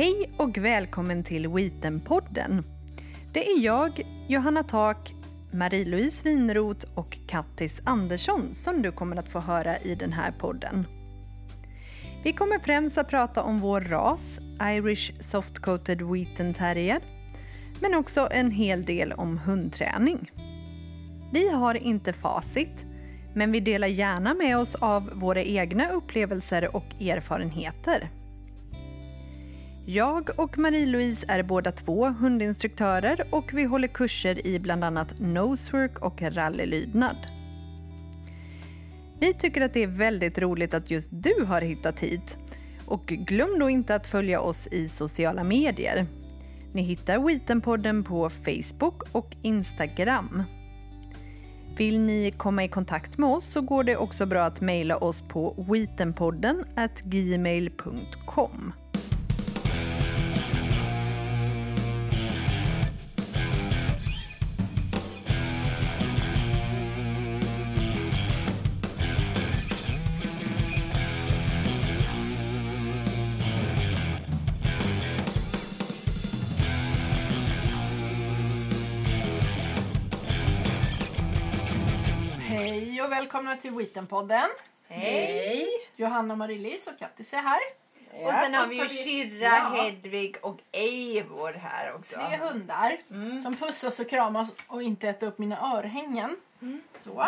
Hej och välkommen till Wheaten-podden. Det är jag, Johanna Tak, Marie-Louise Winroth och Kattis Andersson som du kommer att få höra i den här podden. Vi kommer främst att prata om vår ras, Irish Soft-Coated Wheaten Terrier, men också en hel del om hundträning. Vi har inte facit, men vi delar gärna med oss av våra egna upplevelser och erfarenheter. Jag och Marie-Louise är båda två hundinstruktörer och vi håller kurser i bland annat nosework och rallylydnad. Vi tycker att det är väldigt roligt att just du har hittat hit. Och glöm då inte att följa oss i sociala medier. Ni hittar Wheatenpodden på Facebook och Instagram. Vill ni komma i kontakt med oss så går det också bra att mejla oss på wheatenpodden gmail.com. Hej och välkomna till Wheatenpodden. Hej! Johanna Marie-Lis och Kattis är här. Och sen har vi ju Shirra, Ja. Hedvig och Eivor här också. Tre hundar Mm. som pussas och kramas och inte äter upp mina örhängen. Mm. Så.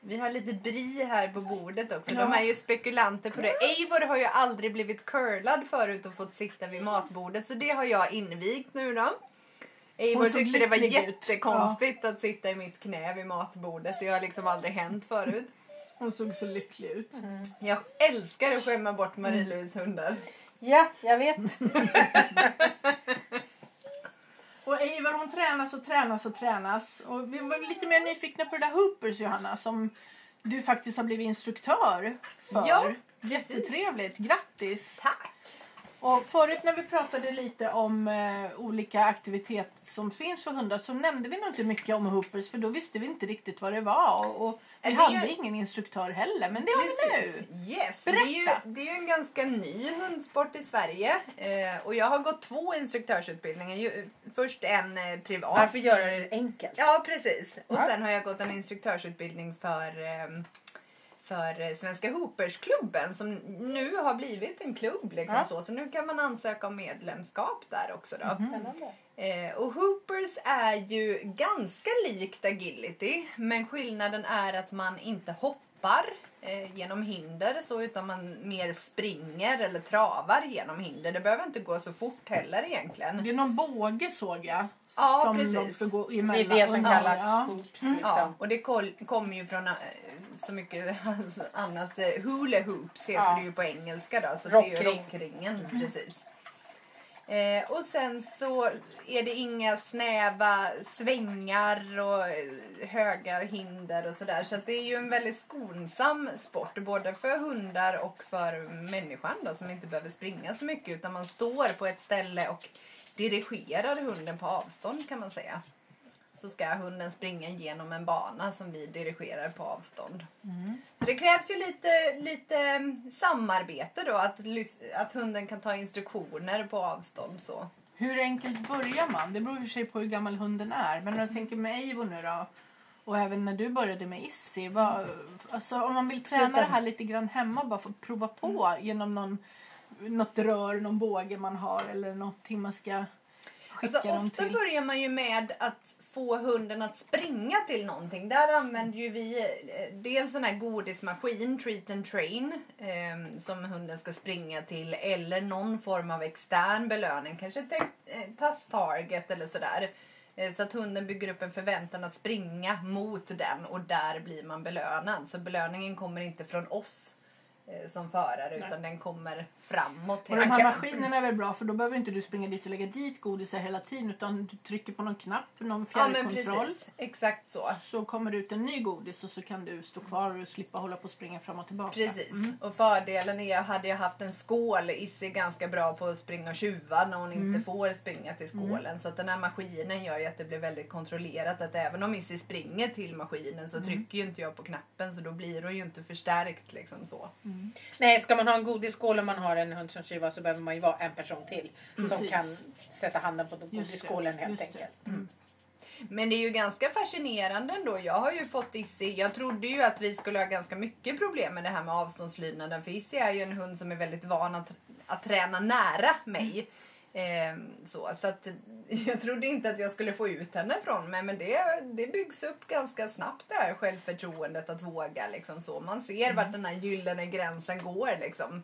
Vi har lite bri här på bordet också. Ja. De är ju spekulanter på det. Eivor har ju aldrig blivit curlad förut och fått sitta vid matbordet så det har jag invigt nu då. Eivor tyckte det var jättekonstigt att sitta i mitt knä vid matbordet. Det har liksom aldrig hänt förut. Hon såg så lycklig ut. Jag älskar att skämma bort Marie-Louise hundar. Ja, jag vet. Och Eivor hon tränas och tränas och tränas. Och vi var lite mer nyfikna på det där Hoopers Johanna som du faktiskt har blivit instruktör för. Ja, Jättetrevligt, grattis! Tack! Och förut när vi pratade lite om eh, olika aktiviteter som finns för hundar så nämnde vi nog inte mycket om hoopers för då visste vi inte riktigt vad det var. Och, och vi Det är hade ju- ingen instruktör heller men det har vi nu. Precis. Yes. Det är, ju, Berätta. det är ju en ganska ny hundsport i Sverige. Eh, och jag har gått två instruktörsutbildningar. Först en eh, privat. Varför göra det enkelt? Ja, precis. Och Ja. sen har jag gått en instruktörsutbildning för, ehm, för eh, Svenska Hoopersklubben som nu har blivit en klubb. Liksom Ja. så. så nu kan man ansöka om medlemskap där också. Då. Spännande. Eh, och hoopers är ju ganska likt agility men skillnaden är att man inte hoppar eh, genom hinder så utan man mer springer eller travar genom hinder. Det behöver inte gå så fort heller egentligen. Det är någon båge såg jag. Ja, som precis. de ska gå Det är emellan. det som kallas Ja. hoops. Ja, Liksom. och det kommer ju från eh, så mycket annat. eh, Hula hoops heter Ja. det ju på engelska då. Så det är ju Rockring. rockringen. Precis. Eh, och sen så är det inga snäva svängar och eh, höga hinder och sådär. Så att det är ju en väldigt skonsam sport både för hundar och för människan då som inte behöver springa så mycket utan man står på ett ställe och dirigerar hunden på avstånd kan man säga så ska hunden springa genom en bana som vi dirigerar på avstånd. Så det krävs ju lite, lite mm, samarbete då, att, att hunden kan ta instruktioner på avstånd. så. Hur enkelt börjar man? Det beror i och för sig på hur gammal hunden är. Men om jag tänker med Eivor nu då. Och även när du började med. Vad, alltså om man vill träna det här lite grann hemma. Bara få prova på genom någon, något rör, någon båge man har. Eller någonting man ska skicka Alltså, dem ofta till. börjar man ju med att få hunden att springa till någonting. Där använder ju vi eh, dels en här godismaskin, treat and train, eh, som hunden ska springa till. Eller någon form av extern belöning, kanske ett eh, target eller sådär. Eh, Så att hunden bygger upp en förväntan att springa mot den och där blir man belönad. Så belöningen kommer inte från oss som förare utan den kommer framåt. Och de här maskinerna är väl bra för då behöver inte du springa dit och lägga dit godisar hela tiden utan du trycker på någon knapp, någon Ja fjärrkontroll. precis, exakt så. så kommer det ut en ny godis och så kan du stå kvar och slippa hålla på och springa fram och tillbaka. Precis. Mm. Och fördelen är, hade jag haft en skål, Issy är ganska bra på att springa och tjuva när hon Mm. inte får springa till skålen. Så att den här maskinen gör ju att det blir väldigt kontrollerat. Att även om Issy springer till maskinen Mm. så trycker ju inte jag på knappen så då blir hon ju inte förstärkt liksom så. Mm. Nej, ska man ha en godisskål och man har en hund som tjuvar så behöver man ju vara en person till. Som Precis. kan sätta handen på godisskålen helt just det. enkelt. Men det är ju ganska fascinerande ändå. Jag har ju fått Issi. Jag trodde ju att vi skulle ha ganska mycket problem med det här med avståndslydnaden. För Issi är ju en hund som är väldigt van att, att träna nära mig. Ehm, så så att, jag trodde inte att jag skulle få ut henne från mig. Men det, det byggs upp ganska snabbt det här självförtroendet att våga. Liksom så. Man ser vart den här gyllene gränsen går. Liksom.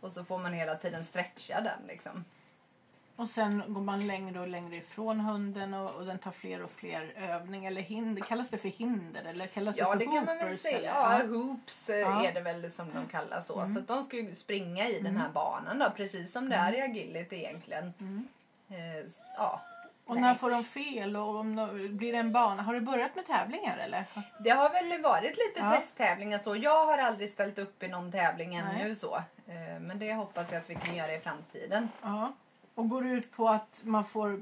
Och så får man hela tiden stretcha den. Liksom. Och sen går man längre och längre ifrån hunden och, och den tar fler och fler övningar. Eller hinder. Kallas det för hinder eller kallas Ja det det för kan man väl hoopers, säga. eller? Ja, hoops eh, Ja. är det väl som de kallas så. Så att de ska ju springa i den här banan då precis som det är i agility egentligen. Eh, s- ja. Och Nej. när får de fel? Och om de, blir det en bana? Har du börjat med tävlingar eller? Det har väl varit lite Ja. testtävlingar så. Jag har aldrig ställt upp i någon tävling ännu Nej. så. Eh, men det hoppas jag att vi kan göra i framtiden. Ja. Och går det ut på att man får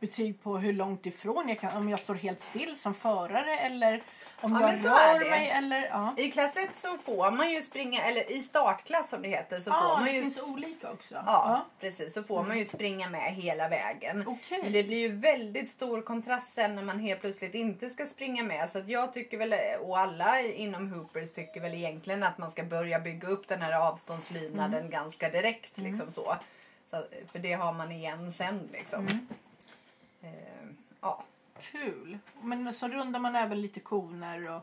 betyg på hur långt ifrån jag kan, om jag står helt still som förare eller om Ja, jag rör det. mig eller ja. I klass 1 så får man ju springa, eller i startklass som det heter, så får Ja, man det ju finns olika också. Ja, precis. Så får man ju springa med hela vägen. Okej. Men det blir ju väldigt stor kontrast sen när man helt plötsligt inte ska springa med. Så jag tycker väl, och alla inom Hoopers tycker väl egentligen att man ska börja bygga upp den här avståndslydnaden Mm. ganska direkt. Liksom så. Så, för det har man igen sen liksom. Mm. Eh, ja. Kul. Men så rundar man även lite koner och...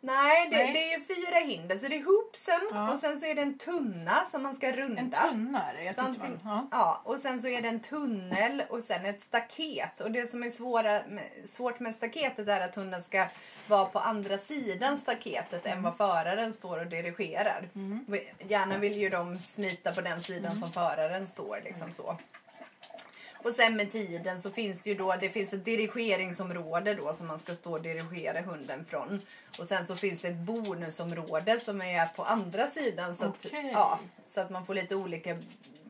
Nej, det, Nej. det är fyra hinder. Så det är hoopsen Ja. och sen så är det en tunna som man ska runda. En tunnare. Jag Så tyckte antingen- man, ja. Ja, och sen så är det en tunnel och sen ett staket. Och det som är svåra, svårt med staketet är att hunden ska vara på andra sidan staketet än vad föraren står och dirigerar. Gärna vill ju de smita på den sidan som föraren står. Liksom så. Och sen med tiden så finns det ju då, det finns ett dirigeringsområde då som man ska stå och dirigera hunden från. Och sen så finns det ett bonusområde som är på andra sidan så, Okej. att, ja, så att man får lite olika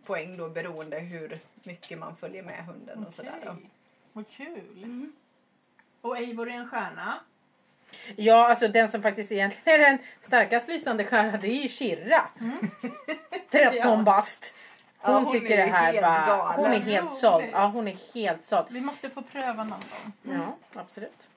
poäng då beroende hur mycket man följer med hunden och sådär då. Vad kul. Och Eivor är en stjärna. Ja, alltså den som faktiskt egentligen är den starkast lysande stjärnan det är ju Shirra. 13 Ja. bast. Hon, Ja, hon tycker det här bara, galen. hon är helt Roligt. såld. Ja, hon är helt såld. Vi måste få pröva någon gång. Ja, absolut.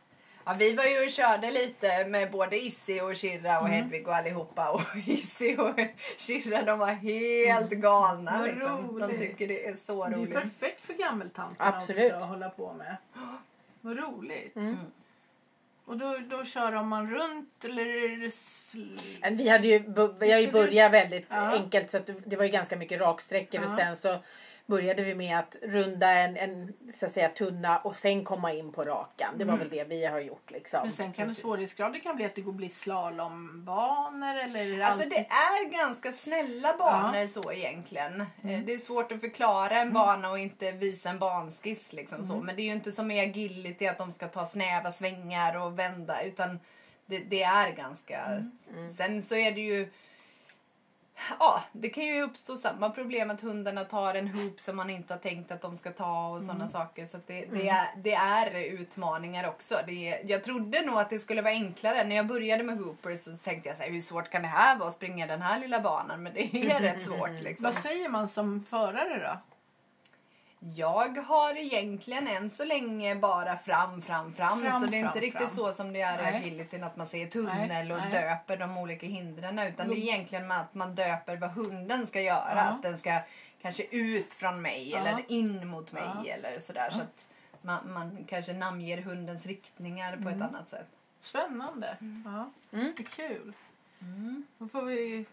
Ja, vi var ju och körde lite med både Issi och Shirra och Mm. Hedvig och allihopa. Och Issi och Shirra de var helt galna. Vad Liksom. De roligt. tycker det är så Det är roligt. perfekt för gammeltanterna Absolut. också att hålla på med. Vad roligt. Mm. Och då, då kör man runt eller Vi hade ju, vi har ju börjat väldigt Ja. enkelt så det var ju ganska mycket raksträckor och Ja. sen så började vi med att runda en, en så att säga, tunna och sen komma in på rakan. Det var väl det vi har gjort liksom. Men sen kan det Precis. svårighetsgrader kan bli att det går bli slalombanor eller är det Alltså alltid... det är ganska snälla banor så egentligen. Eh, Det är svårt att förklara en bana och inte visa en banskiss liksom så. Men det är ju inte som i agility att de ska ta snäva svängar och vända utan det, det är ganska... Sen så är det ju Ja, det kan ju uppstå samma problem att hundarna tar en hoop som man inte har tänkt att de ska ta och sådana saker. Så det, det, är, det är utmaningar också. Det är, jag trodde nog att det skulle vara enklare. När jag började med hoopers så tänkte jag så här, hur svårt kan det här vara att springa den här lilla banan? Men det är rätt svårt liksom. Vad säger man som förare då? Jag har egentligen än så länge bara fram, fram, fram. Fram, så det är inte fram, riktigt fram. så som det är i agilityn att man säger tunnel Nej, och nej. döper de olika hindren. Utan det är egentligen med att man döper vad hunden ska göra. Ja. Att den ska kanske ut från mig Ja. eller in mot mig Ja. eller sådär. Så att man, man kanske namnger hundens riktningar på Mm. ett annat sätt. Spännande. Ja, Mm. det är kul. Mm. Då får vi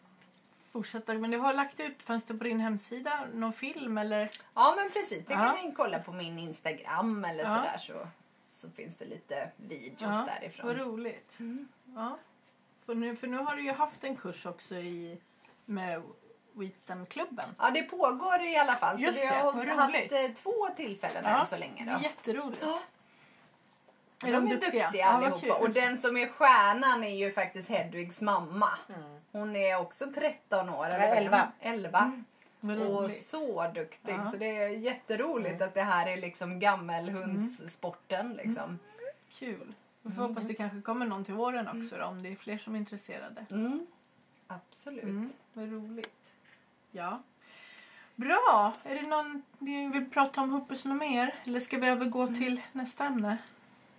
fortsätta. Men du har lagt ut, fanns det på din hemsida någon film eller? Ja men precis, det Ja. kan ni kolla på min Instagram eller Ja. sådär så, så finns det lite videos därifrån. Vad roligt. Mm. Ja. För, nu, för nu har du ju haft en kurs också i, med Wheaton-klubben. Ja, det pågår i alla fall. Just så vi det, har haft roligt. eh, två tillfällen Ja, än så länge. Det Då. jätteroligt. Ja. Är de duktiga? Ja, vad allihopa. kul. och den som är stjärnan är ju faktiskt Hedvigs mamma. Mm. Hon är också 13 år. Ja, Eller vad är 11. hon? 11. Vad Och roligt. så duktig. Ja. Så det är jätteroligt att det här är liksom gammelhundssporten. Liksom. Kul. Vi får hoppas det kanske kommer någon till våren också då, om det är fler som är intresserade. Mm. Absolut. Mm, vad roligt. Ja. Bra! Är det någon ni vill prata om Hoppus något mer? Eller ska vi övergå till nästa ämne?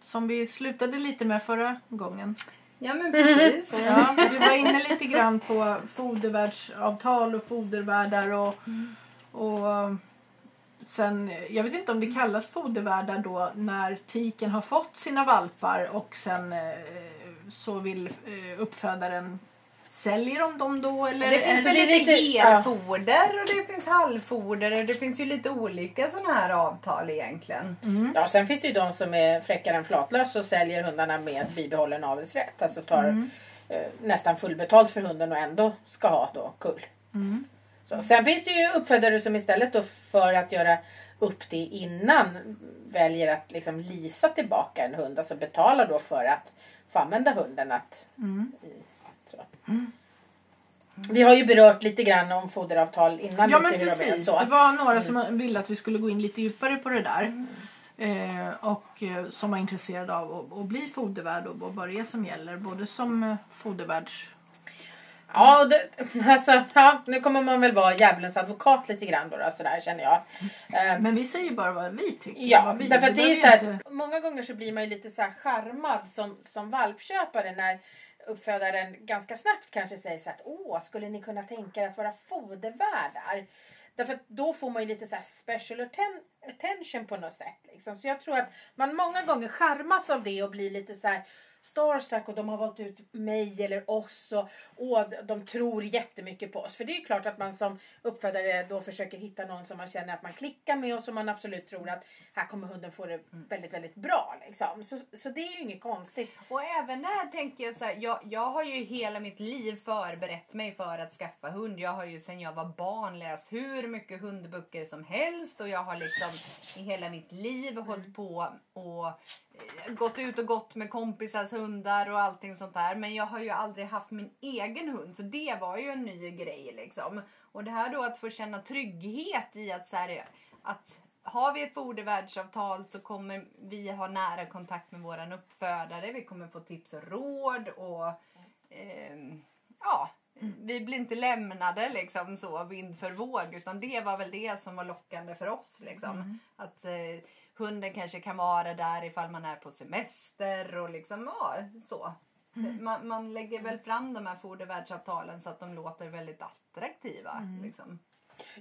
Som vi slutade lite med förra gången. Ja men precis. Ja, vi var inne lite grann på fodervärdsavtal och fodervärdar och, och sen, jag vet inte om det kallas fodervärdar då när tiken har fått sina valpar och sen eh, så vill eh, uppfödaren Säljer de dem då eller? Det finns eller- ju det är lite lite- ja. helfoder och det finns halvfoder och det finns ju lite olika sådana här avtal egentligen. Ja, sen finns det ju de som är fräckare än flatlös och säljer hundarna med bibehållen avelsrätt. Alltså tar eh, nästan fullbetalt för hunden och ändå ska ha då kull. Så, sen finns det ju uppfödare som istället då för att göra upp det innan väljer att liksom lisa tillbaka en hund. Alltså betalar då för att få använda hunden. Att, i, så. Vi har ju berört lite grann om foderavtal innan. Ja men precis. Det var några som ville att vi skulle gå in lite djupare på det där. Eh, och eh, som var intresserade av att, att bli fodervärd och, och vad det är som gäller. Både som eh, fodervärds... Ja, det, alltså, ja, nu kommer man väl vara djävulens advokat lite grann då, då sådär känner jag. Eh, Men vi säger bara vad vi tycker. Ja, vi, därför att det är så här, inte- att många gånger så blir man ju lite så här charmad som, som valpköpare när uppfödaren ganska snabbt kanske säger så att åh, skulle ni kunna tänka er att vara fodervärdar? Därför att då får man ju lite så här special atten- attention på något sätt. Liksom. Så jag tror att man många gånger charmas av det och blir lite så här starstruck och de har valt ut mig eller oss och och de tror jättemycket på oss. För det är ju klart att man som uppfödare då försöker hitta någon som man känner att man klickar med och som man absolut tror att här kommer hunden få det väldigt, väldigt bra. Liksom. Så, så det är ju inget konstigt. Och även där tänker jag så här, jag, jag har ju hela mitt liv förberett mig för att skaffa hund. Jag har ju sedan jag var barn läst hur mycket hundböcker som helst och jag har liksom i hela mitt liv hållit på och eh, gått ut och gått med kompisars hundar och allting sånt där. Men jag har ju aldrig haft min egen hund så det var ju en ny grej liksom. Och det här då att få känna trygghet i att så här, att har vi ett fodervärdsavtal så kommer vi ha nära kontakt med våran uppfödare. Vi kommer få tips och råd och ehm, ja, vi blir inte lämnade liksom så vind för våg utan det var väl det som var lockande för oss liksom. Att eh, hunden kanske kan vara där ifall man är på semester och liksom ja, så. Man, man lägger väl fram de här fodervärdsavtalen så att de låter väldigt attraktiva. Liksom.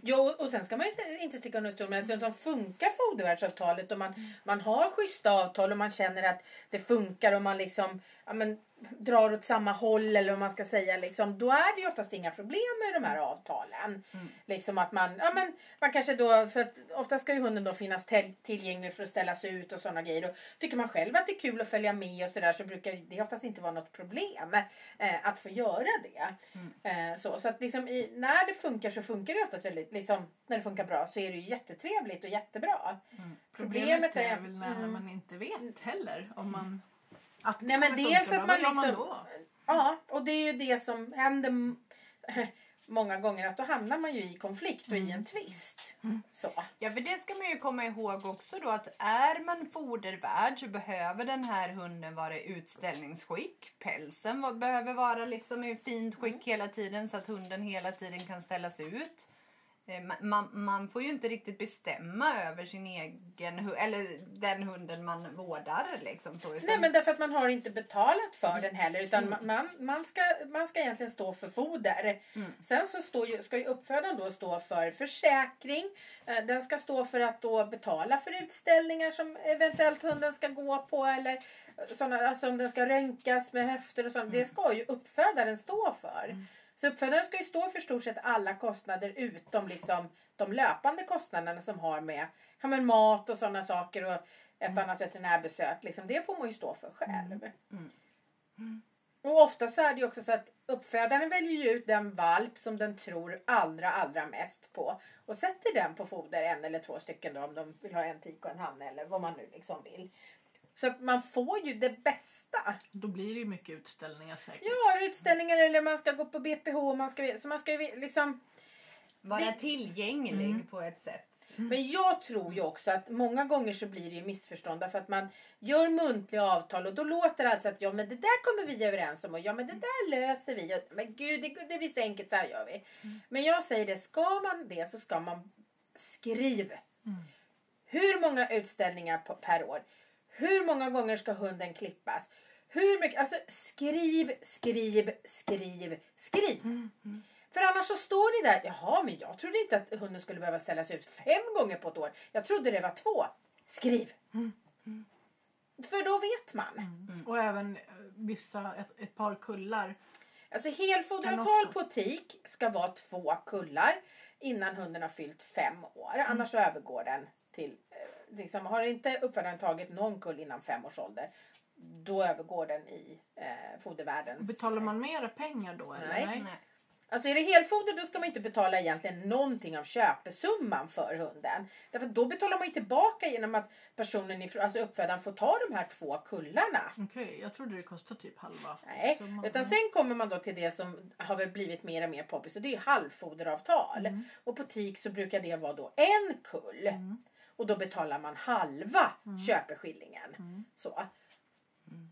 Jo, och sen ska man ju inte sticka under stol med att de funkar fodervärdsavtalet och man, man har schyssta avtal och man känner att det funkar och man liksom ja, men, drar åt samma håll eller vad man ska säga. Liksom, då är det ju oftast inga problem med de här avtalen. Liksom att man, ja, men, man kanske då, för att ofta ska ju hunden då finnas till, tillgänglig för att ställas ut och sådana grejer. Och tycker man själv att det är kul att följa med och sådär så brukar det oftast inte vara något problem eh, att få göra det. Eh, så så att liksom i, när det funkar så funkar det oftast väldigt, liksom, när det funkar bra så är det ju jättetrevligt och jättebra. Problemet är väl när Mm. man inte vet heller om man... Att Nej, men dels att man liksom- då? Ja, och det är ju det som händer många gånger att då hamnar man ju i konflikt och i en tvist. Så. Ja, för det ska man ju komma ihåg också då att är man fodervärd så behöver den här hunden vara i utställningsskick. Pälsen behöver vara liksom i fint skick hela tiden så att hunden hela tiden kan ställas ut. Eh, ma- Man, man får ju inte riktigt bestämma över sin egen eller den hunden man vårdar liksom så. Utan, Nej men därför att man har inte betalat för den heller utan man- man, man, ska, man ska egentligen stå för foder. Sen så står ju, ska ju uppfödaren då stå för försäkring. Eh, Den ska stå för att då betala för utställningar som eventuellt hunden ska gå på eller sådana, alltså om den ska röntgas med höfter och sånt. Det ska ju uppfödaren stå för. Så uppfödaren ska ju stå för stort sett alla kostnader utom liksom de löpande kostnaderna som har med ja, men mat och sådana saker och ett annat veterinärbesök. Liksom, det får man ju stå för själv. Och ofta så är det ju också så att uppfödaren väljer ju ut den valp som den tror allra, allra mest på. Och sätter den på foder, en eller två stycken då, om de vill ha en tik och en hanne eller vad man nu liksom vill. Så att man får ju det bästa. Då blir det ju mycket utställningar säkert. Ja, utställningar eller man ska gå på BPH. Man ska, så man ska ju liksom... vara det- tillgänglig på ett sätt. Men jag tror ju också att många gånger så blir det ju missförstånd därför att man gör muntliga avtal och då låter det alltså att ja men det där kommer vi överens om och ja men det där löser vi. Och, men gud det, det blir så enkelt så här gör vi. Men jag säger det, ska man det så ska man skriv. Hur många utställningar på, per år? Hur många gånger ska hunden klippas? Hur mycket? Alltså skriv, skriv, skriv, skriv. För annars så står det där, jaha men jag trodde inte att hunden skulle behöva ställas ut fem gånger på ett år. Jag trodde det var två. Skriv. För då vet man. Och även vissa, ett, ett par kullar. Alltså också. på tik ska vara två kullar innan hunden har fyllt fem år. Annars övergår den till, liksom, har inte uppfödaren tagit någon kull innan fem års ålder då övergår den i eh, fodervärldens... Betalar man mera pengar då? Eller? Nej. Nej. Alltså är det helfoder då ska man inte betala egentligen någonting av köpesumman för hunden. Därför då betalar man ju tillbaka genom att personen, alltså uppfödaren får ta de här två kullarna. Okej, jag trodde det kostade typ halva. Nej, summan. utan sen kommer man då till det som har väl blivit mer och mer poppis och det är halvfoderavtal. Och på TIK så brukar det vara då en kull. Och då betalar man halva köpeskillingen. Så.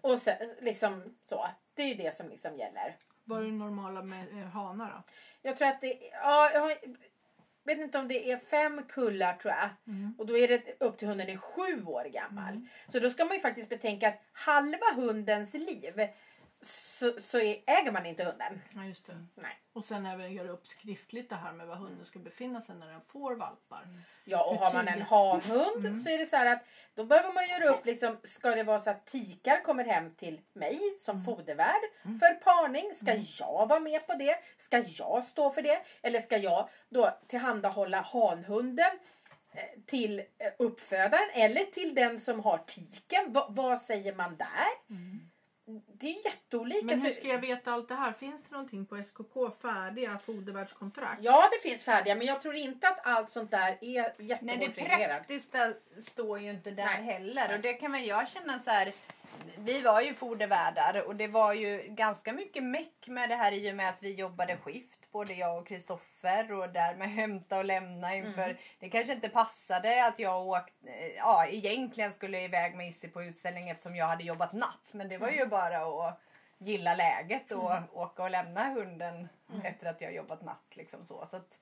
Och sen, liksom så. Det är ju det som liksom gäller. Vad är det normala med eh, hanar då? Jag tror att det ja, jag har, vet inte om det är fem kullar tror jag. Och då är det upp till hunden är sju år gammal. Så då ska man ju faktiskt betänka att halva hundens liv så, så äger man inte hunden. Ja, just det. Nej. Och sen även göra upp skriftligt det här med var hunden ska befinna sig när den får valpar. Ja och har man en hanhund så är det så här att då behöver man göra upp liksom, ska det vara så att tikar kommer hem till mig som fodervärd för parning? Ska jag vara med på det? Ska jag stå för det? Eller ska jag då tillhandahålla hanhunden eh, till eh, uppfödaren eller till den som har tiken? Va, vad säger man där? Det är ju jätteolika. Men hur Så- ska jag veta allt det här? Finns det någonting på SKK färdiga fodervärdskontrakt? Ja, det finns färdiga, men jag tror inte att allt sånt där är Nej, det jättehårt praktiska står ju inte där Nej. heller. Och det kan väl jag känna så här. Vi var ju fodervärdar och det var ju ganska mycket meck med det här i och med att vi jobbade skift. Både jag och Kristoffer och där med hämta och lämna inför. Mm. Det kanske inte passade att jag åkte, eh, ja egentligen skulle jag iväg med Issi på utställning eftersom jag hade jobbat natt. Men det var Mm. ju bara att gilla läget och åka och lämna hunden efter att jag jobbat natt. Liksom så. Så att,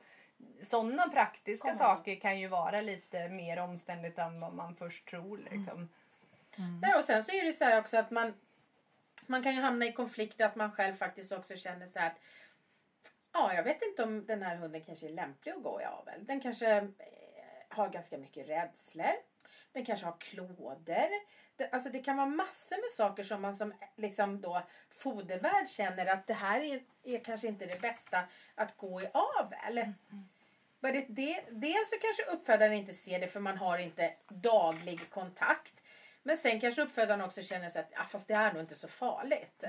sådana praktiska Kommer. saker kan ju vara lite mer omständigt än vad man först tror. Liksom. Nej, och sen så är det så här också att man, man kan ju hamna i konflikt att man själv faktiskt också känner så här att ja, jag vet inte om den här hunden kanske är lämplig att gå i avel. Den kanske eh, har ganska mycket rädslor. Den kanske har klådor. Det, alltså det kan vara massor med saker som man som liksom då fodervärd känner att det här är, är kanske inte det bästa att gå i avel. Men det, det, dels så kanske uppfödaren inte ser det för man har inte daglig kontakt. Men sen kanske uppfödaren också känner sig att ah, fast det är nog inte så farligt.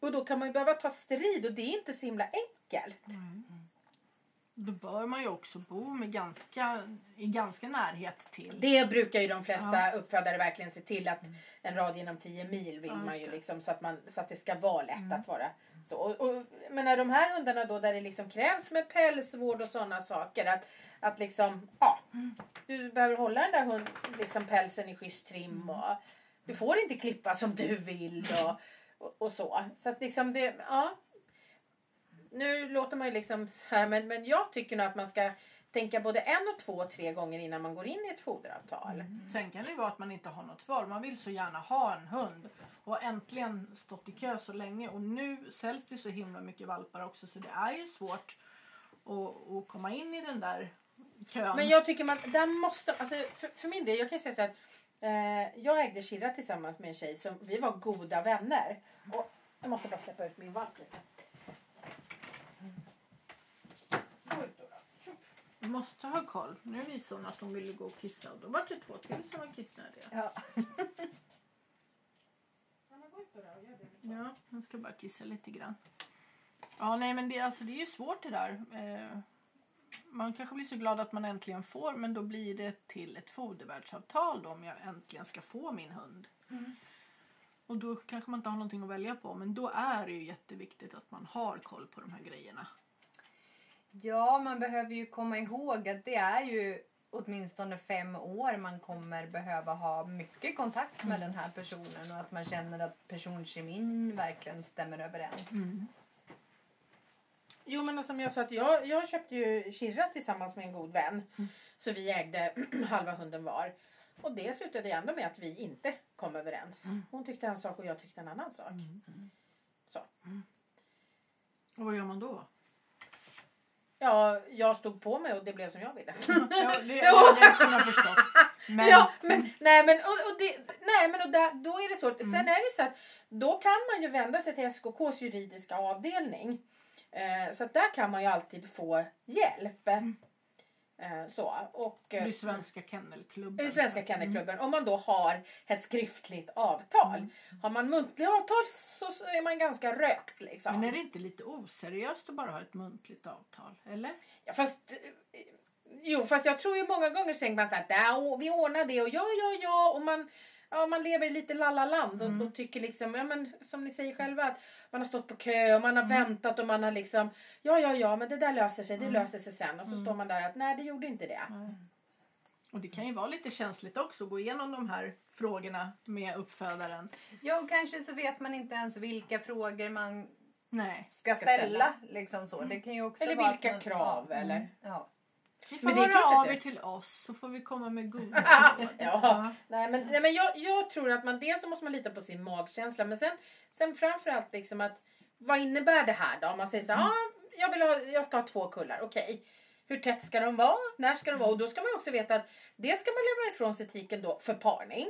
Och då kan man ju behöva ta strid och det är inte så himla enkelt. Då bör man ju också bo med ganska, i ganska närhet till. Det brukar ju de flesta uppfödare verkligen se till att en radie inom 10 mil vill Ja, man ju liksom så att, man, så att det ska vara lätt att vara så. Och, och, men när de här hundarna då där det liksom krävs med pälsvård och sådana saker att, att liksom ja, du behöver hålla den där hund, liksom pälsen i schysst trim och du får inte klippa som du vill och, och, och så. Så att liksom det, ja. Nu låter man ju liksom så här men, men jag tycker nog att man ska tänka både en och två och tre gånger innan man går in i ett foderavtal. Sen kan det ju vara att man inte har något val. Man vill så gärna ha en hund. Och har äntligen stått i kö så länge. Och nu säljs det så himla mycket valpar också. Så det är ju svårt att, att komma in i den där kön. Men jag tycker man, där måste, alltså för, för min del, jag kan säga så här. Eh, jag ägde Kirra tillsammans med en tjej som, vi var goda vänner. Och jag måste bara släppa ut min valp lite. Du måste ha koll. Nu visar hon att hon ville gå och kissa. Och då var det två till som var kissnödiga. Ja. Ja, hon ska bara kissa lite grann. Ja, nej men det, alltså, det är ju svårt det där. Eh, man kanske blir så glad att man äntligen får men då blir det till ett fodervärdsavtal då om jag äntligen ska få min hund. Och då kanske man inte har någonting att välja på men då är det ju jätteviktigt att man har koll på de här grejerna. Ja, man behöver ju komma ihåg att det är ju åtminstone fem år man kommer behöva ha mycket kontakt med den här personen och att man känner att personkemin verkligen stämmer överens. Jo men som jag sa att jag, jag köpte ju Kirra tillsammans med en god vän. Så vi ägde halva hunden var. Och det slutade ändå med att vi inte kom överens. Hon tyckte en sak och jag tyckte en annan sak. Så. Och vad gör man då? Ja, jag stod på mig och det blev som jag ville. Ja, det hade jag kunnat förstå. Men, ja, men nej men, och, och det, nej, men och där, då är det svårt. Mm. Sen är det så att då kan man ju vända sig till SKKs juridiska avdelning. Eh, så att där kan man ju alltid få hjälp. Eh, så. Och, det eh, Svenska Kennelklubben. i Svenska Kennelklubben. Om man då har ett skriftligt avtal. Har man muntliga avtal så är man ganska rökt liksom. Men är det inte lite oseriöst att bara ha ett muntligt avtal? Eller? Ja, fast, eh, jo, fast jag tror ju många gånger tänker man så här, "Ja, vi ordnar det och ja, ja, ja. Och man, ja, man lever i lite lallaland och, och tycker liksom, ja men som ni säger själva att man har stått på kö och man har väntat och man har liksom, ja, ja, ja, men det där löser sig, det löser sig sen. Och så står man där att nej, det gjorde inte det. Och det kan ju vara lite känsligt också att gå igenom de här frågorna med uppfödaren. Ja, och kanske så vet man inte ens vilka frågor man Nej. ska Ska ställa. ställa. Liksom så. Det kan ju också Eller vara vilka man, krav, ja, eller? Ja. Ni får Men det är höra av er till oss så får vi komma med goda råd. Ja, nej men, nej, men jag, jag tror att man dels så måste man lita på sin magkänsla men sen, sen framförallt liksom att vad innebär det här då? Om man säger så här, ah, jag, vill ha, jag ska ha två kullar, okej. Hur tätt ska de vara? När ska de vara? Och då ska man också veta att det ska man lämna ifrån sig tiken då för parning.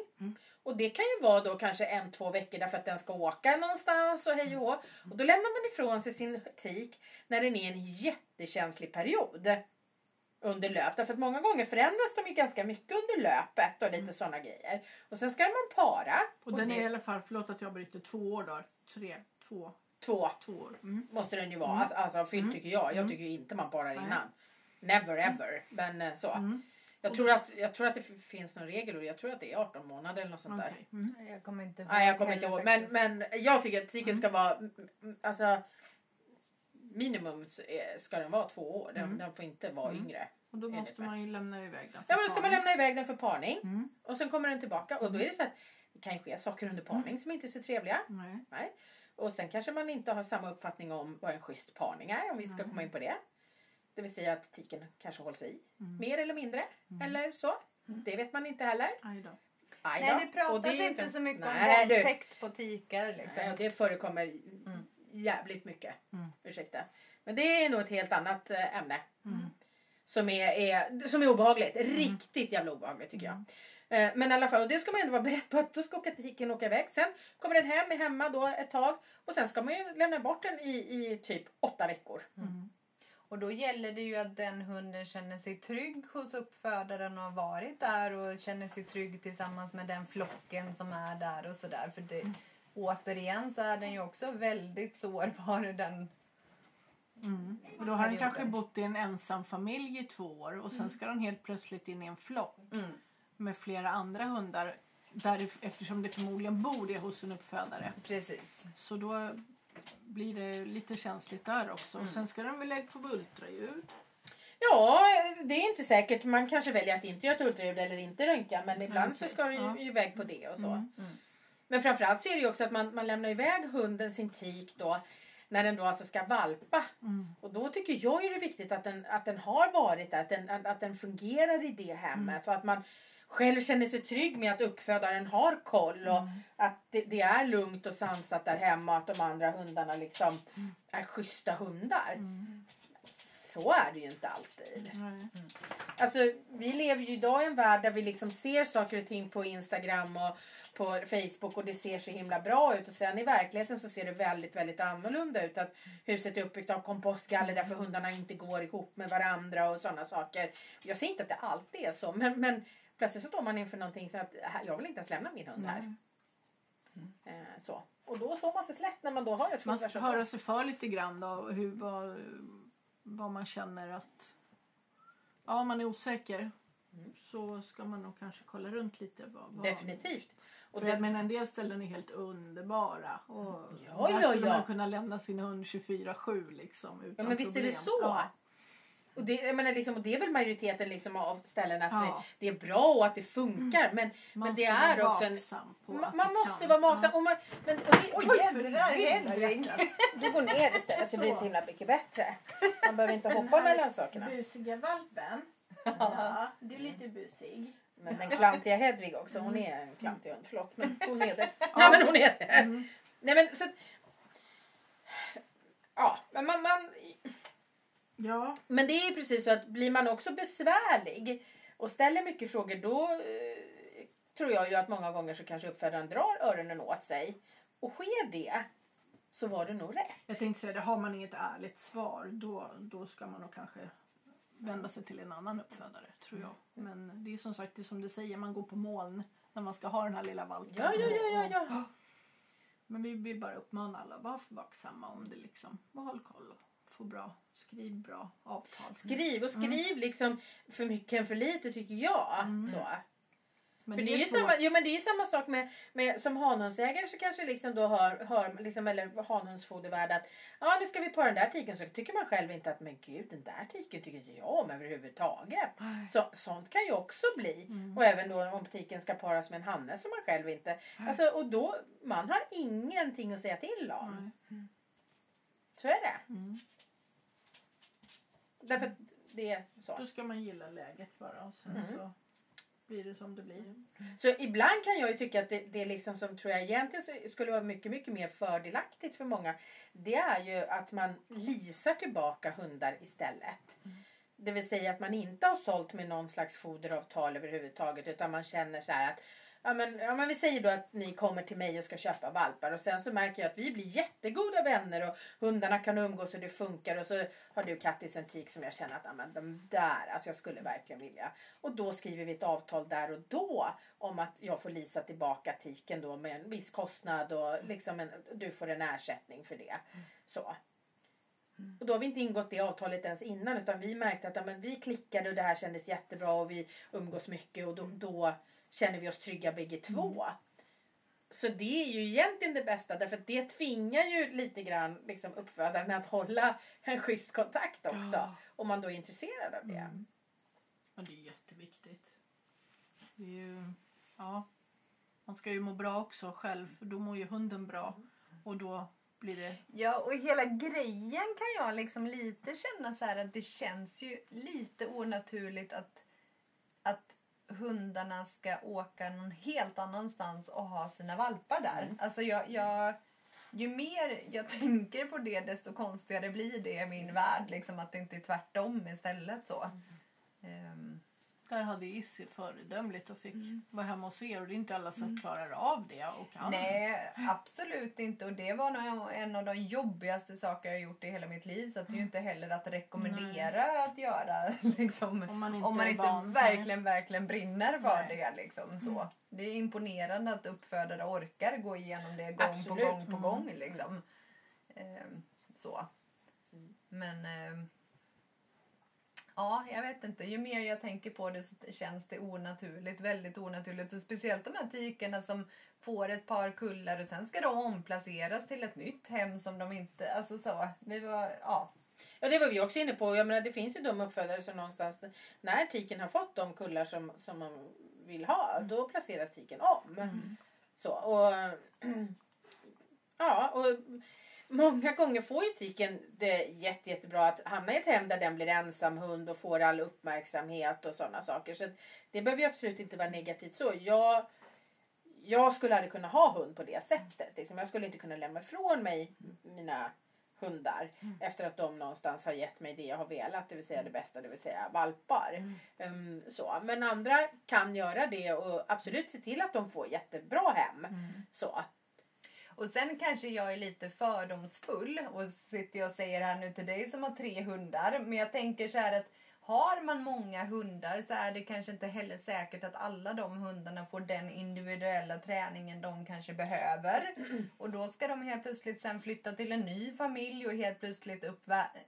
Och det kan ju vara då kanske en, två veckor därför att den ska åka någonstans och hej och hå. Och då lämnar man ifrån sig sin tik när den är en jättekänslig period under löp. Därför att många gånger förändras de ju ganska mycket under löpet och lite sådana grejer. Och sen ska man para. Och den det, är i alla fall, förlåt att jag bryter, två år då. Tre, två, två två år. Mm. måste den ju vara. Alltså, alltså fyllt tycker jag. Jag tycker ju inte man parar Nej. innan. Never ever. Men eh, så. Mm. Jag, tror att, jag tror att det finns någon regel och jag tror att det är 18 månader eller något sånt där. Okej. Mm. Jag kommer inte ihåg. Nej, jag kommer inte ihåg. Men, men jag tycker att tiken ska vara... mm, mm, Alltså, minimum ska den vara två år. Den, den får inte vara yngre. Och då måste man ju lämna iväg den. för Ja men då ska man lämna iväg den för parning. Mm. Och sen kommer den tillbaka. Och då är det så att det kan ju ske saker under parning som inte är så trevliga. Nej. Nej. Och sen kanske man inte har samma uppfattning om vad en schysst parning är. Om vi ska komma in på det. Det vill säga att tiken kanske hålls i. Mer eller mindre. Eller så. Det vet man inte heller. Nej, det Och pratas är inte så mycket Nej, om våldtäkt på tikar. Liksom. Nej, och det förekommer jävligt mycket. Mm. Ursäkta. Men det är nog ett helt annat eh, ämne. Mm. Som, är, är, som är obehagligt. Riktigt jävla obehagligt tycker jag. Eh, Men i alla fall, och det ska man ändå vara beredd på att då ska åka åka iväg. Sen kommer den hem, är hemma då ett tag. Och sen ska man ju lämna bort den i, i typ åtta veckor. Och då gäller det ju att den hunden känner sig trygg hos uppfödaren och har varit där och känner sig trygg tillsammans med den flocken som är där och sådär. För det, återigen så är den ju också väldigt sårbar den Mm. Och då har den kanske bott i en ensam familj i två år och sen ska den helt plötsligt in i en flock Mm. med flera andra hundar där, eftersom det förmodligen bor det hos en uppfödare. Precis. Så då blir det lite känsligt där också. Och sen ska den väl lägga på ultraljud. Ja, det är inte säkert. Man kanske väljer att inte göra ett ultraljud eller inte röntga. Men ibland så ska det ju iväg på det och så. Mm. Men framförallt så är det ju också att man, man lämnar iväg hunden sin tik då. När den då alltså ska valpa. Mm. Och då tycker jag ju det är viktigt att den, att den har varit där. Att den, att, att den fungerar i det hemmet. Och att man själv känner sig trygg med att uppfödaren har koll. Och att det, det är lugnt och sansat där hemma. Och att de andra hundarna liksom är schyssta hundar. Så är det ju inte alltid. Alltså, vi lever ju idag i en värld där vi liksom ser saker och ting på Instagram och på Facebook och det ser så himla bra ut. Och sen i verkligheten så ser det väldigt, väldigt annorlunda ut. Att huset är uppbyggt av kompostgaller därför hundarna inte går ihop med varandra och sådana saker. Jag säger inte att det alltid är så, men, men plötsligt så står man inför någonting så att jag vill inte ens lämna min hund här. Eh, så. Och då står man sig slätt när man då har ett Man ska höra sig för lite grann då hur, vad, vad man känner att... Ja, man är osäker så ska man nog kanske kolla runt lite. Vad, vad, Definitivt. Och det, jag menar, en del ställen är helt underbara. Och Ja, där ja, skulle ja. man kunna lämna sin hund 24-7 liksom. Utan Ja men visst är det problem. så. Ja. Och det, jag menar, liksom, och det är väl majoriteten liksom, av ställen att Ja. det, det är bra och att det funkar. Men, Man men det är också en... på Man, man måste kan. vara vaksam. Ja. Och man, men, och det, Oj, oj, jädrar Henrik! du går ner istället så blir det så himla mycket bättre. Man behöver inte hoppa mellan sakerna. Busiga valpen. Ja, du är lite busig. Men den klantiga Hedvig också. Hon är en klantig hund. Förlåt men hon är det. Ja men hon är det. Mm. Nej men så att- Ja men man, man Ja, Men det är ju precis så att blir man också besvärlig och ställer mycket frågor då eh, tror jag ju att många gånger så kanske uppfödaren drar öronen åt sig. Och sker det så var det nog rätt. jag tänkte säga det. Har man inget ärligt svar då, då ska man nog kanske vända sig till en annan uppfödare tror jag. Men det är som sagt det är som du säger, man går på moln när man ska ha den här lilla valpen. Ja, ja, ja, ja, ja. Men vi vill bara uppmana alla, var vaksamma om det liksom. Och håll koll och få bra, skriv bra avtal. Skriv och skriv liksom för mycket än för lite tycker jag. Så. Men För det är, ju svårt. samma, jo, men det är samma sak med, med som hanhundsägare så kanske liksom då hör, hör liksom, eller hanhundsfodervärd att ja nu ska vi på den där tiken så tycker man själv inte att men gud den där tiken tycker inte jag om överhuvudtaget. Så, sånt kan ju också bli. Mm. Och även då om tiken ska paras med en hanne som man själv inte. Alltså, och då, man har ingenting att säga till om. Nej. Så är det. Mm. Därför att det är så. Då ska man gilla läget bara och sen Mm. så blir det som det blir. Så ibland kan jag ju tycka att det, det är liksom som tror jag egentligen skulle vara mycket, mycket mer fördelaktigt för många. Det är ju att man lisar tillbaka hundar istället. Det vill säga att man inte har sålt med någon slags foderavtal överhuvudtaget utan man känner så här att Ja men, ja men vi säger då att ni kommer till mig och ska köpa valpar och sen så märker jag att vi blir jättegoda vänner och hundarna kan umgås och det funkar och så har du Kattis en tik som jag känner att ja, men de där, alltså jag skulle verkligen vilja. Och då skriver vi ett avtal där och då om att jag får lisa tillbaka tiken då med en viss kostnad och liksom en, du får en ersättning för det. Så. Och då har vi inte ingått det avtalet ens innan utan vi märkte att ja, men vi klickade och det här kändes jättebra och vi umgås mycket och då, då känner vi oss trygga bägge två. Så det är ju egentligen det bästa därför att det tvingar ju lite grann liksom uppfödaren att hålla en schysst kontakt också. Ja. Om man då är intresserad av det. Mm. Ja, det är jätteviktigt. Det är ju, ja, man ska ju må bra också själv för då mår ju hunden bra och då blir det Ja, och hela grejen kan jag liksom lite känna så här att det känns ju lite onaturligt att, att hundarna ska åka någon helt annanstans och ha sina valpar där. Alltså jag, jag, ju mer jag tänker på det desto konstigare blir det i min värld. Liksom att det inte är tvärtom istället så. Ehm, Där hade Issi föredömligt och fick vara hemma hos er och det är inte alla som klarar av det och kan. Nej, absolut inte. Och det var nog en av de jobbigaste saker jag gjort i hela mitt liv. Så att det är ju inte heller att rekommendera att göra. Liksom, Om man inte om man inte van. verkligen, verkligen brinner för Nej. det. Liksom, så. Det är imponerande att uppfödare orkar gå igenom det gång Absolut. på gång på Mm. gång. Liksom. Ehm, så. Men... ehm, Ja, jag vet inte. Ju mer jag tänker på det så känns det onaturligt. Väldigt onaturligt. Och speciellt de här tikerna som får ett par kullar och sen ska de omplaceras till ett nytt hem som de inte... Alltså så. Vi var... Ja. Ja det var vi också inne på. Jag menar, det finns ju de uppfödare som någonstans när tiken har fått de kullar som, som man vill ha då placeras tiken om. Så, och, ja, och många gånger får ju tiken det jätte, jättebra att hamna i ett hem där den blir ensam hund och får all uppmärksamhet och sådana saker. Så det behöver ju absolut inte vara negativt så. Jag, jag skulle aldrig kunna ha hund på det sättet. Liksom. Jag skulle inte kunna lämna ifrån mig mina hundar efter att de någonstans har gett mig det jag har velat, det vill säga det bästa, det vill säga valpar. Um, så. Men andra kan göra det och absolut se till att de får jättebra hem. Så. Och sen kanske jag är lite fördomsfull och sitter jag och säger här nu till dig som har tre hundar. Men jag tänker så här att har man många hundar så är det kanske inte heller säkert att alla de hundarna får den individuella träningen de kanske behöver. Och då ska de helt plötsligt sen flytta till en ny familj och helt plötsligt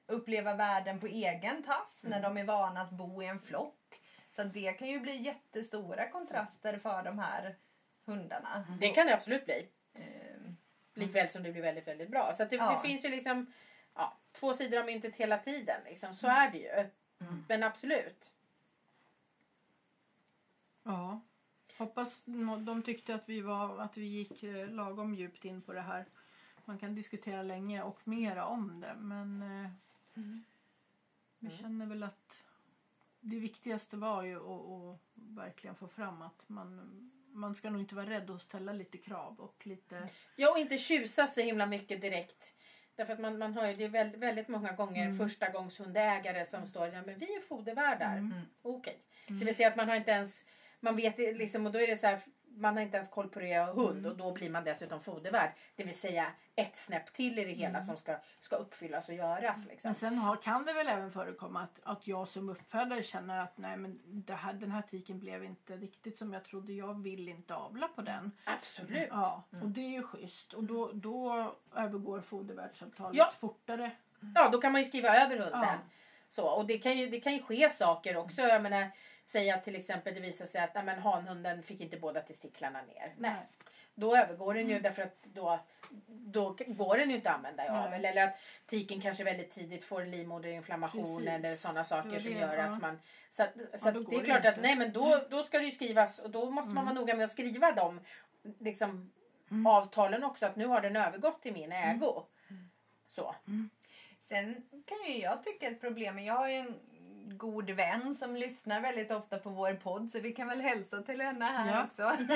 uppleva världen på egen tass när de är vana att bo i en flock. Så det kan ju bli jättestora kontraster för de här hundarna. Det kan det absolut bli. Likväl som det blir väldigt, väldigt bra. Så det, Ja. det finns ju liksom ja, två sidor av myntet hela tiden. Liksom. Så är det ju. Men absolut. Ja. Hoppas de tyckte att vi, var, att vi gick eh, lagom djupt in på det här. Man kan diskutera länge och mera om det men eh, vi känner väl att det viktigaste var ju att, att verkligen få fram att man, man ska nog inte vara rädd att ställa lite krav och lite... Ja, och inte tjusa så himla mycket direkt. Därför att man, man hör ju det väldigt, väldigt många gånger Mm. första gångs hundägare som står ja men vi är fodervärdar. Mm. Okej. Det vill säga att man har inte ens, man vet liksom och då är det så här, man har inte ens koll på det jag har hund Mm. och då blir man dessutom fodervärd. Det vill säga ett snäpp till i det hela Mm. som ska, ska uppfyllas och göras. Liksom. Men sen har, kan det väl även förekomma att, att jag som uppfödare känner att nej men det här, den här tiken blev inte riktigt som jag trodde. Jag vill inte avla på den. Absolut. Ja, och det är ju schysst. Och då, då övergår fodervärdsavtalet Ja. fortare. Ja, då kan man ju skriva över hunden. Ja. Så, och det kan, ju, det kan ju ske saker också. Jag menar, säga att till exempel det visar sig att nej, men, hanhunden fick inte båda testiklarna ner. Nej. Då övergår den ju Mm. därför att då, då går den ju inte att använda av. Nej. Eller, att tiken kanske väldigt tidigt får livmoderinflammation Precis. eller sådana saker Det som det, gör ja. att man... Så, att, så Ja, det är det klart inte. att nej men då, då ska det ju skrivas och då måste man vara noga med att skriva de liksom, avtalen också. Att nu har den övergått till min ägo. Så. Sen kan ju jag tycka ett problem, jag har ju en god vän som lyssnar väldigt ofta på vår podd så vi kan väl hälsa till henne här Ja. också.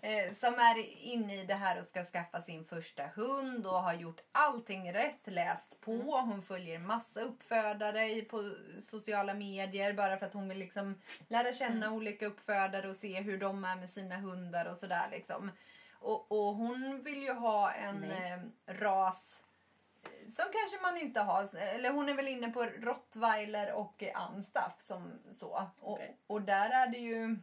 Eh, som är inne i det här och ska skaffa sin första hund och har gjort allting rätt, läst på. Hon följer massa uppfödare på sociala medier bara för att hon vill liksom lära känna olika uppfödare och se hur de är med sina hundar och sådär liksom. Och, och hon vill ju ha en eh, ras som kanske man inte har. Eller hon är väl inne på rottweiler och amstaff som så. Och, Okej. och där är det ju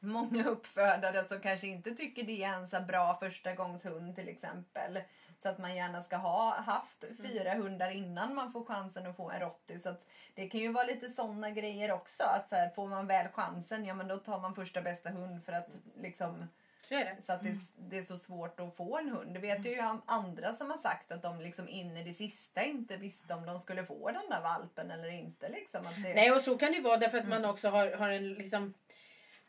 många uppfödare som kanske inte tycker det är en bra första gångs hund till exempel. Så att man gärna ska ha haft fyra hundar innan man får chansen att få en rottis. Så det kan ju vara lite sådana grejer också. Att så här, får man väl chansen, ja men då tar man första bästa hund för att liksom Så är det. så att det, det är så svårt att få en hund. Det vet ju andra som har sagt att de liksom in i det sista inte visste om de skulle få den där valpen eller inte. Liksom. Att det, Nej och så kan det ju vara därför att man också har, har en liksom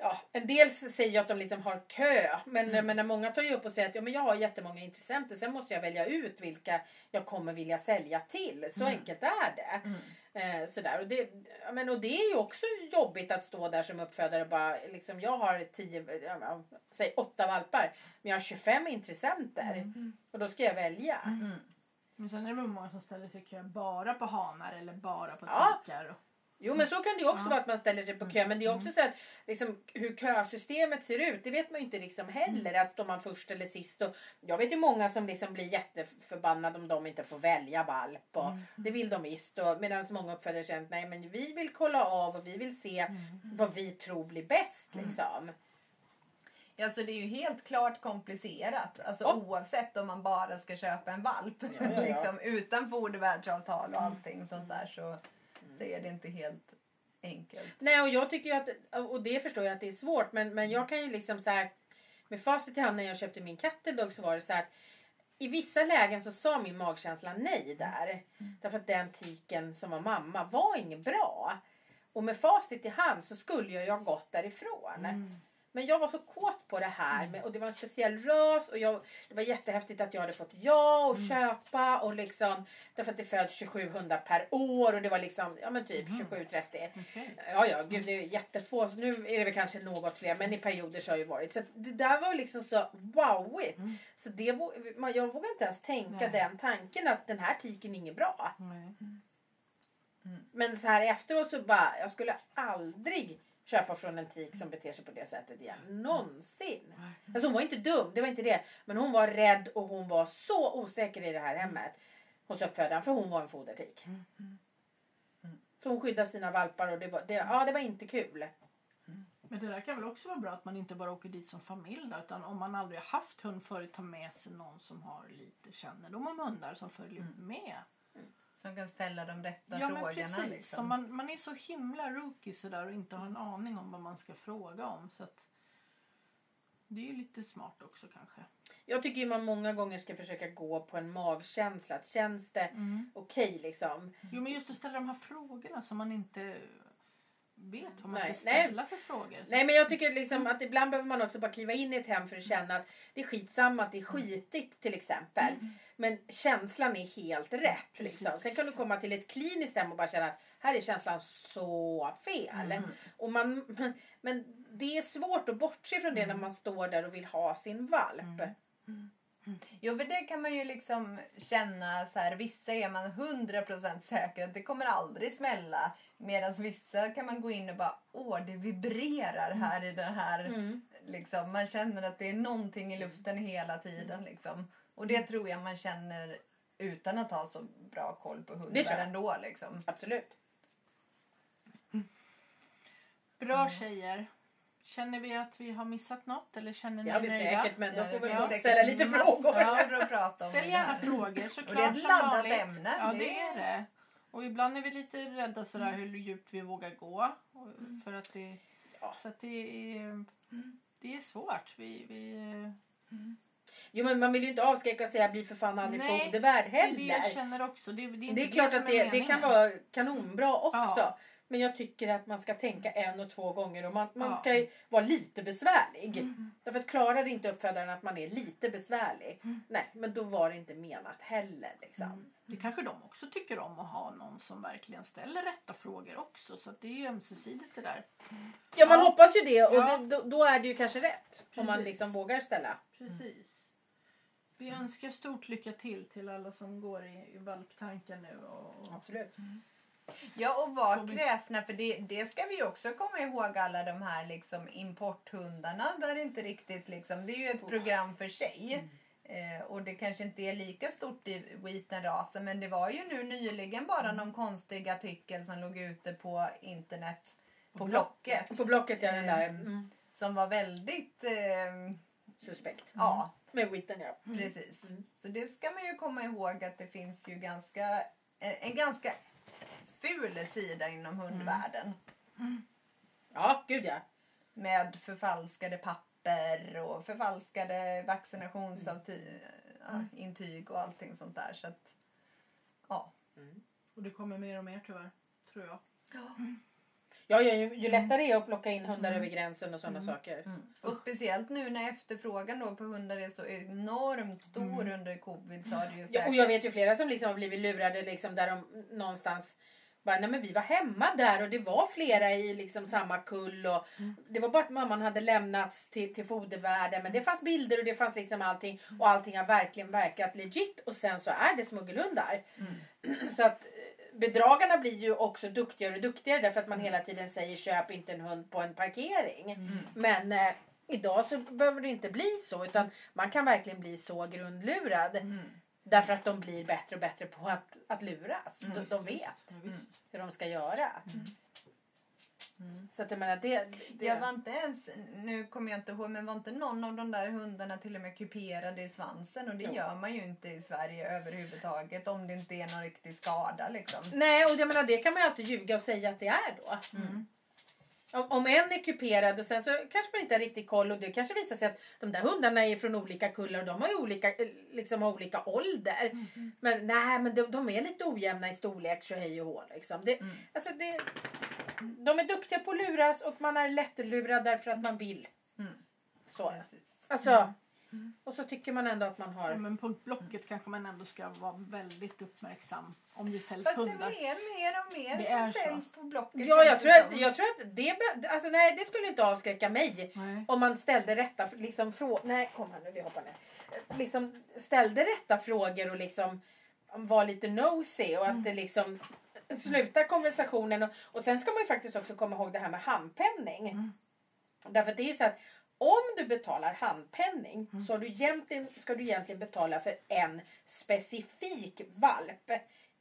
Ja, en del säger ju att de liksom har kö. Men, Mm. men när många tar ju upp och säger att ja, men jag har jättemånga intressenter. Sen måste jag välja ut vilka jag kommer vilja sälja till. Så Mm. enkelt är det. Mm. Eh, sådär. Och, det ja, men, och det är ju också jobbigt att stå där som uppfödare och bara liksom, jag har tio, ja, ja, säg åtta valpar. Men jag har 25 intressenter. Och då ska jag välja. Mm. Men sen är det många som ställer sig i kö bara på hanar eller bara på Ja. tikar. Och, Jo men så kan det ju också Ja. vara att man ställer sig på kö. Men det är också så att liksom, hur kösystemet ser ut. Det vet man ju inte liksom heller. Att står man först eller sist. Och jag vet ju många som liksom blir jätteförbannade om de inte får välja valp. Och Det vill de visst. Medan många uppfödare känner att nej men vi vill kolla av och vi vill se vad vi tror blir bäst. Liksom. Ja, så det är ju helt klart komplicerat. Alltså Ja. oavsett om man bara ska köpa en valp. Ja, ja, ja. liksom, utan fodervärdsavtal och allting sånt där så, så är det inte helt enkelt. Nej och jag tycker ju att, och det förstår jag att det är svårt. Men, men jag kan ju liksom så här. Med facit i hand när jag köpte min cattle så var det så här. att I vissa lägen så sa min magkänsla nej där. Därför att den tiken som var mamma var inget bra. Och med facit i hand så skulle jag ju ha gått därifrån. Men jag var så kåt på det här med, och det var en speciell ras och jag, det var jättehäftigt att jag hade fått ja och köpa och liksom därför att det föds 27 hundar per år och det var liksom ja men typ 27-30. Okej. Ja, ja, gud det är jättefå. Nu är det väl kanske något fler, men i perioder så har det ju varit. Så det där var liksom så wowigt. Så det, man- jag vågar inte ens tänka Nej. den tanken att den här tiken är inget bra. Nej. Men så här efteråt så bara, jag skulle aldrig köpa från en tik som beter sig på det sättet igen. Någonsin. Alltså hon var inte dum, det var inte det. Men hon var rädd och hon var så osäker i det här hemmet. Hos uppfödaren, för hon var en fodertik. Så hon skyddade sina valpar och det var, det, ja, det var inte kul. Men det där kan väl också vara bra att man inte bara åker dit som familj då, utan om man aldrig har haft hund förut ta med sig någon som har lite kännedom om hundar som följer med. Som kan ställa de rätta Ja men frågorna. precis. Liksom. Som man, man är så himla rookie sådär och inte har en aning om vad man ska fråga om. Så att, Det är ju lite smart också kanske. Jag tycker ju man många gånger ska försöka gå på en magkänsla. Att känns det okej liksom? Jo men just att ställa de här frågorna som man inte vet vad man Nej, ska nej. ställa för frågor. Nej men jag tycker liksom att ibland behöver man också bara kliva in i ett hem för att känna att det är skitsamma att det är skitigt till exempel. Men känslan är helt rätt. Liksom. Sen kan du komma till ett kliniskt hem och bara känna att här är känslan så fel. Och man, men det är svårt att bortse från det när man står där och vill ha sin valp. Jo, för det kan man ju liksom känna så här. Vissa är man 100% säker att det kommer aldrig smälla. Medan vissa kan man gå in och bara, åh det vibrerar här i den här. Mm. Liksom, man känner att det är någonting i luften hela tiden. Liksom. Och det tror jag man känner utan att ha så bra koll på hundar ändå. Liksom. Absolut. Bra tjejer. Känner vi att vi har missat något eller känner ni har vi nöjda? säkert men då Ja, får det vi säkert ställa lite frågor. att prata om Ställ gärna frågor såklart Och det är ett laddat ämne. Ja Det är det. Och ibland är vi lite rädda sådär hur djupt vi vågar gå. Och- För att det, Ja. så att det är, det är svårt. Vi, vi, Jo men man vill ju inte avskräcka och säga bli för fan aldrig Nej, fodervärd det är det jag heller. känner också. Det, det är, Det är klart att det, det kan vara kanonbra också. Ja. Men jag tycker att man ska tänka en och två gånger och man, man Ja. ska vara lite besvärlig. Därför att klarar inte uppfödaren att man är lite besvärlig, nej men då var det inte menat heller. Liksom. Det kanske de också tycker om att ha någon som verkligen ställer rätta frågor också. Så det är ju ömsesidigt det där. Ja man Ja. hoppas ju det och Ja. det, då, då är det ju kanske rätt. Om man Precis. liksom vågar ställa. Precis. Vi önskar stort lycka till till alla som går i, i valptankar nu. Och, Absolut. Ja, och var kräsna för det, det ska vi också komma ihåg alla de här liksom importhundarna där inte riktigt liksom, det är ju ett program för sig. Eh, och det kanske inte är lika stort i Wheaten-rasen men det var ju nu nyligen bara någon konstig artikel som låg ute på internet på Blocket. På Blocket ja den där Mm. mm. Som var väldigt, eh, suspekt. ja Med Witten ja. precis. Mm. Så det ska man ju komma ihåg att det finns ju ganska, en, en ganska ful sida inom hundvärlden. Ja gud ja. med förfalskade papper och förfalskade vaccinationsintyg och allting sånt där. Så att, ja. och det kommer mer och mer tyvärr. Tror jag. Ja, ja ju, ju lättare det är att plocka in hundar över gränsen och sådana saker. Och speciellt nu när efterfrågan då på hundar är så enormt stor under covid så har det ju Ja, och jag vet ju flera som liksom har blivit lurade liksom där de någonstans bara, nej men vi var hemma där och det var flera i liksom samma kull och det var bara att mamman hade lämnats till, till fodervärden men det fanns bilder och det fanns liksom allting och allting har verkligen verkat legit och sen så är det smuggelhundar. Så att eh, bedragarna blir ju också duktigare och duktigare därför att man hela tiden säger köp inte en hund på en parkering. Men eh, idag så behöver det inte bli så utan man kan verkligen bli så grundlurad. Därför att de blir bättre och bättre på att, att luras. de, de vet Ja, visst. hur de ska göra. Så att jag menar det... det Jag var inte ens, nu kommer jag inte ihåg, men var inte någon av de där hundarna till och med kuperade i svansen? Och det Jo. gör man ju inte i Sverige överhuvudtaget om det inte är någon riktig skada liksom. Nej, och jag menar det kan man ju alltid ljuga och säga att det är då. Om, om en är kuperad och sen så kanske man inte har riktigt koll och det kanske visar sig att de där hundarna är från olika kullar och de har ju olika, eh, liksom har olika ålder. Men nej, men de, de är lite ojämna i storlek, så hej och hå liksom. Det, alltså det, de är duktiga på att luras och man är lättlurad därför att man vill. Mm. Så. Precis. Alltså, och så tycker man ändå att man Ja, har... men på Blocket kanske man ändå ska vara väldigt uppmärksam om det säljs Fast det hundar. är mer och mer Det är som så. säljs på Blocket. Ja, jag tror, det att, jag tror att det, alltså, nej, det skulle inte avskräcka mig. Nej. Om man ställde rätta liksom, frå- Nej, kom här nu, vi hoppar ner. Liksom, ställde rätta frågor och liksom var lite nosy och att det liksom slutar konversationen. Och, och sen ska man ju faktiskt också komma ihåg det här med handpenning. Därför att det är ju så att om du betalar handpenning så har du egentligen, ska du egentligen betala för en specifik valp.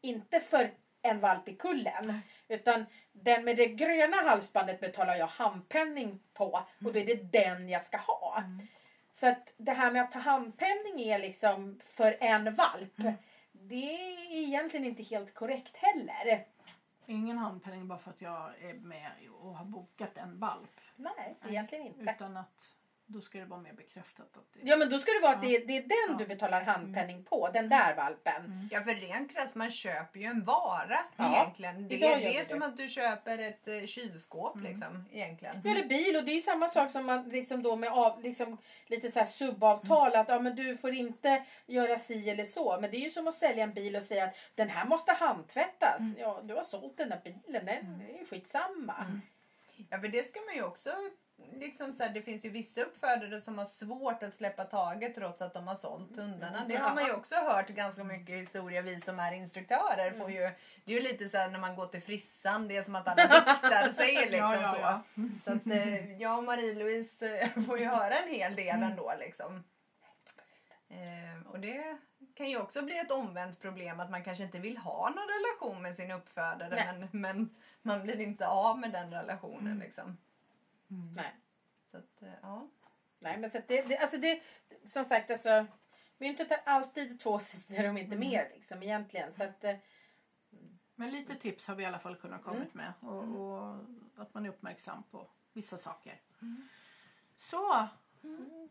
Inte för en valp i kullen. Utan den med det gröna halsbandet betalar jag handpenning på och då är det den jag ska ha. Så att det här med att ta handpenning är liksom för en valp. Det är egentligen inte helt korrekt heller. Ingen handpenning bara för att jag är med och har bokat en valp. Nej, egentligen inte. Utan att då ska det vara mer bekräftat att det Ja men då ska det vara att det, det är den Ja. du betalar handpenning på. Den där valpen. Ja, för rent krasst, man köper ju en vara Ja, egentligen. Det idag är det det. som att du köper ett eh, kylskåp liksom, egentligen. Ja, eller bil och det är ju samma sak som man liksom då med av, liksom, lite så här subavtal att ja, men du får inte göra si eller så. Men det är ju som att sälja en bil och säga att den här måste handtvättas. Ja, du har sålt den där bilen, den är ju skitsamma. Ja, för det ska man ju också... Liksom så här, det finns ju vissa uppfödare som har svårt att släppa taget trots att de har sålt hundarna. Det har man ju också hört ganska mycket historia. Vi som är instruktörer får ju... Det är ju lite så här när man går till frissan. Det är som att alla viktar sig liksom Ja, ja, ja. Så att eh, jag och Marie-Louise eh, får ju höra en hel del ändå liksom. Eh, och det kan ju också bli ett omvänt problem att man kanske inte vill ha någon relation med sin uppfödare men, men man blir inte av med den relationen liksom. Nej. Så att, eh, ja. Nej, men så att det, det, alltså det, som sagt, alltså, myntet har alltid två sidor om inte mer liksom egentligen. Så att, eh, Men lite tips har vi i alla fall kunnat kommit med. Och, och att man är uppmärksam på vissa saker. Så,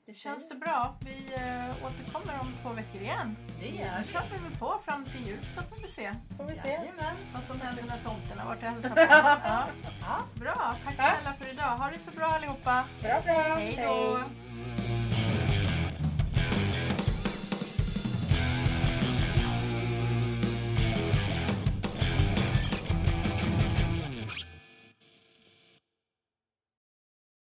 det känns det bra? Vi eh, återkommer om två veckor igen. Det gör kör vi väl på fram till jul så får vi se får vi se. Jajamän. vad som händer när tomten har varit och hälsat på. Ja. Ja. Bra, tack snälla för idag. Ha det så bra allihopa. Bra, bra. Hej då.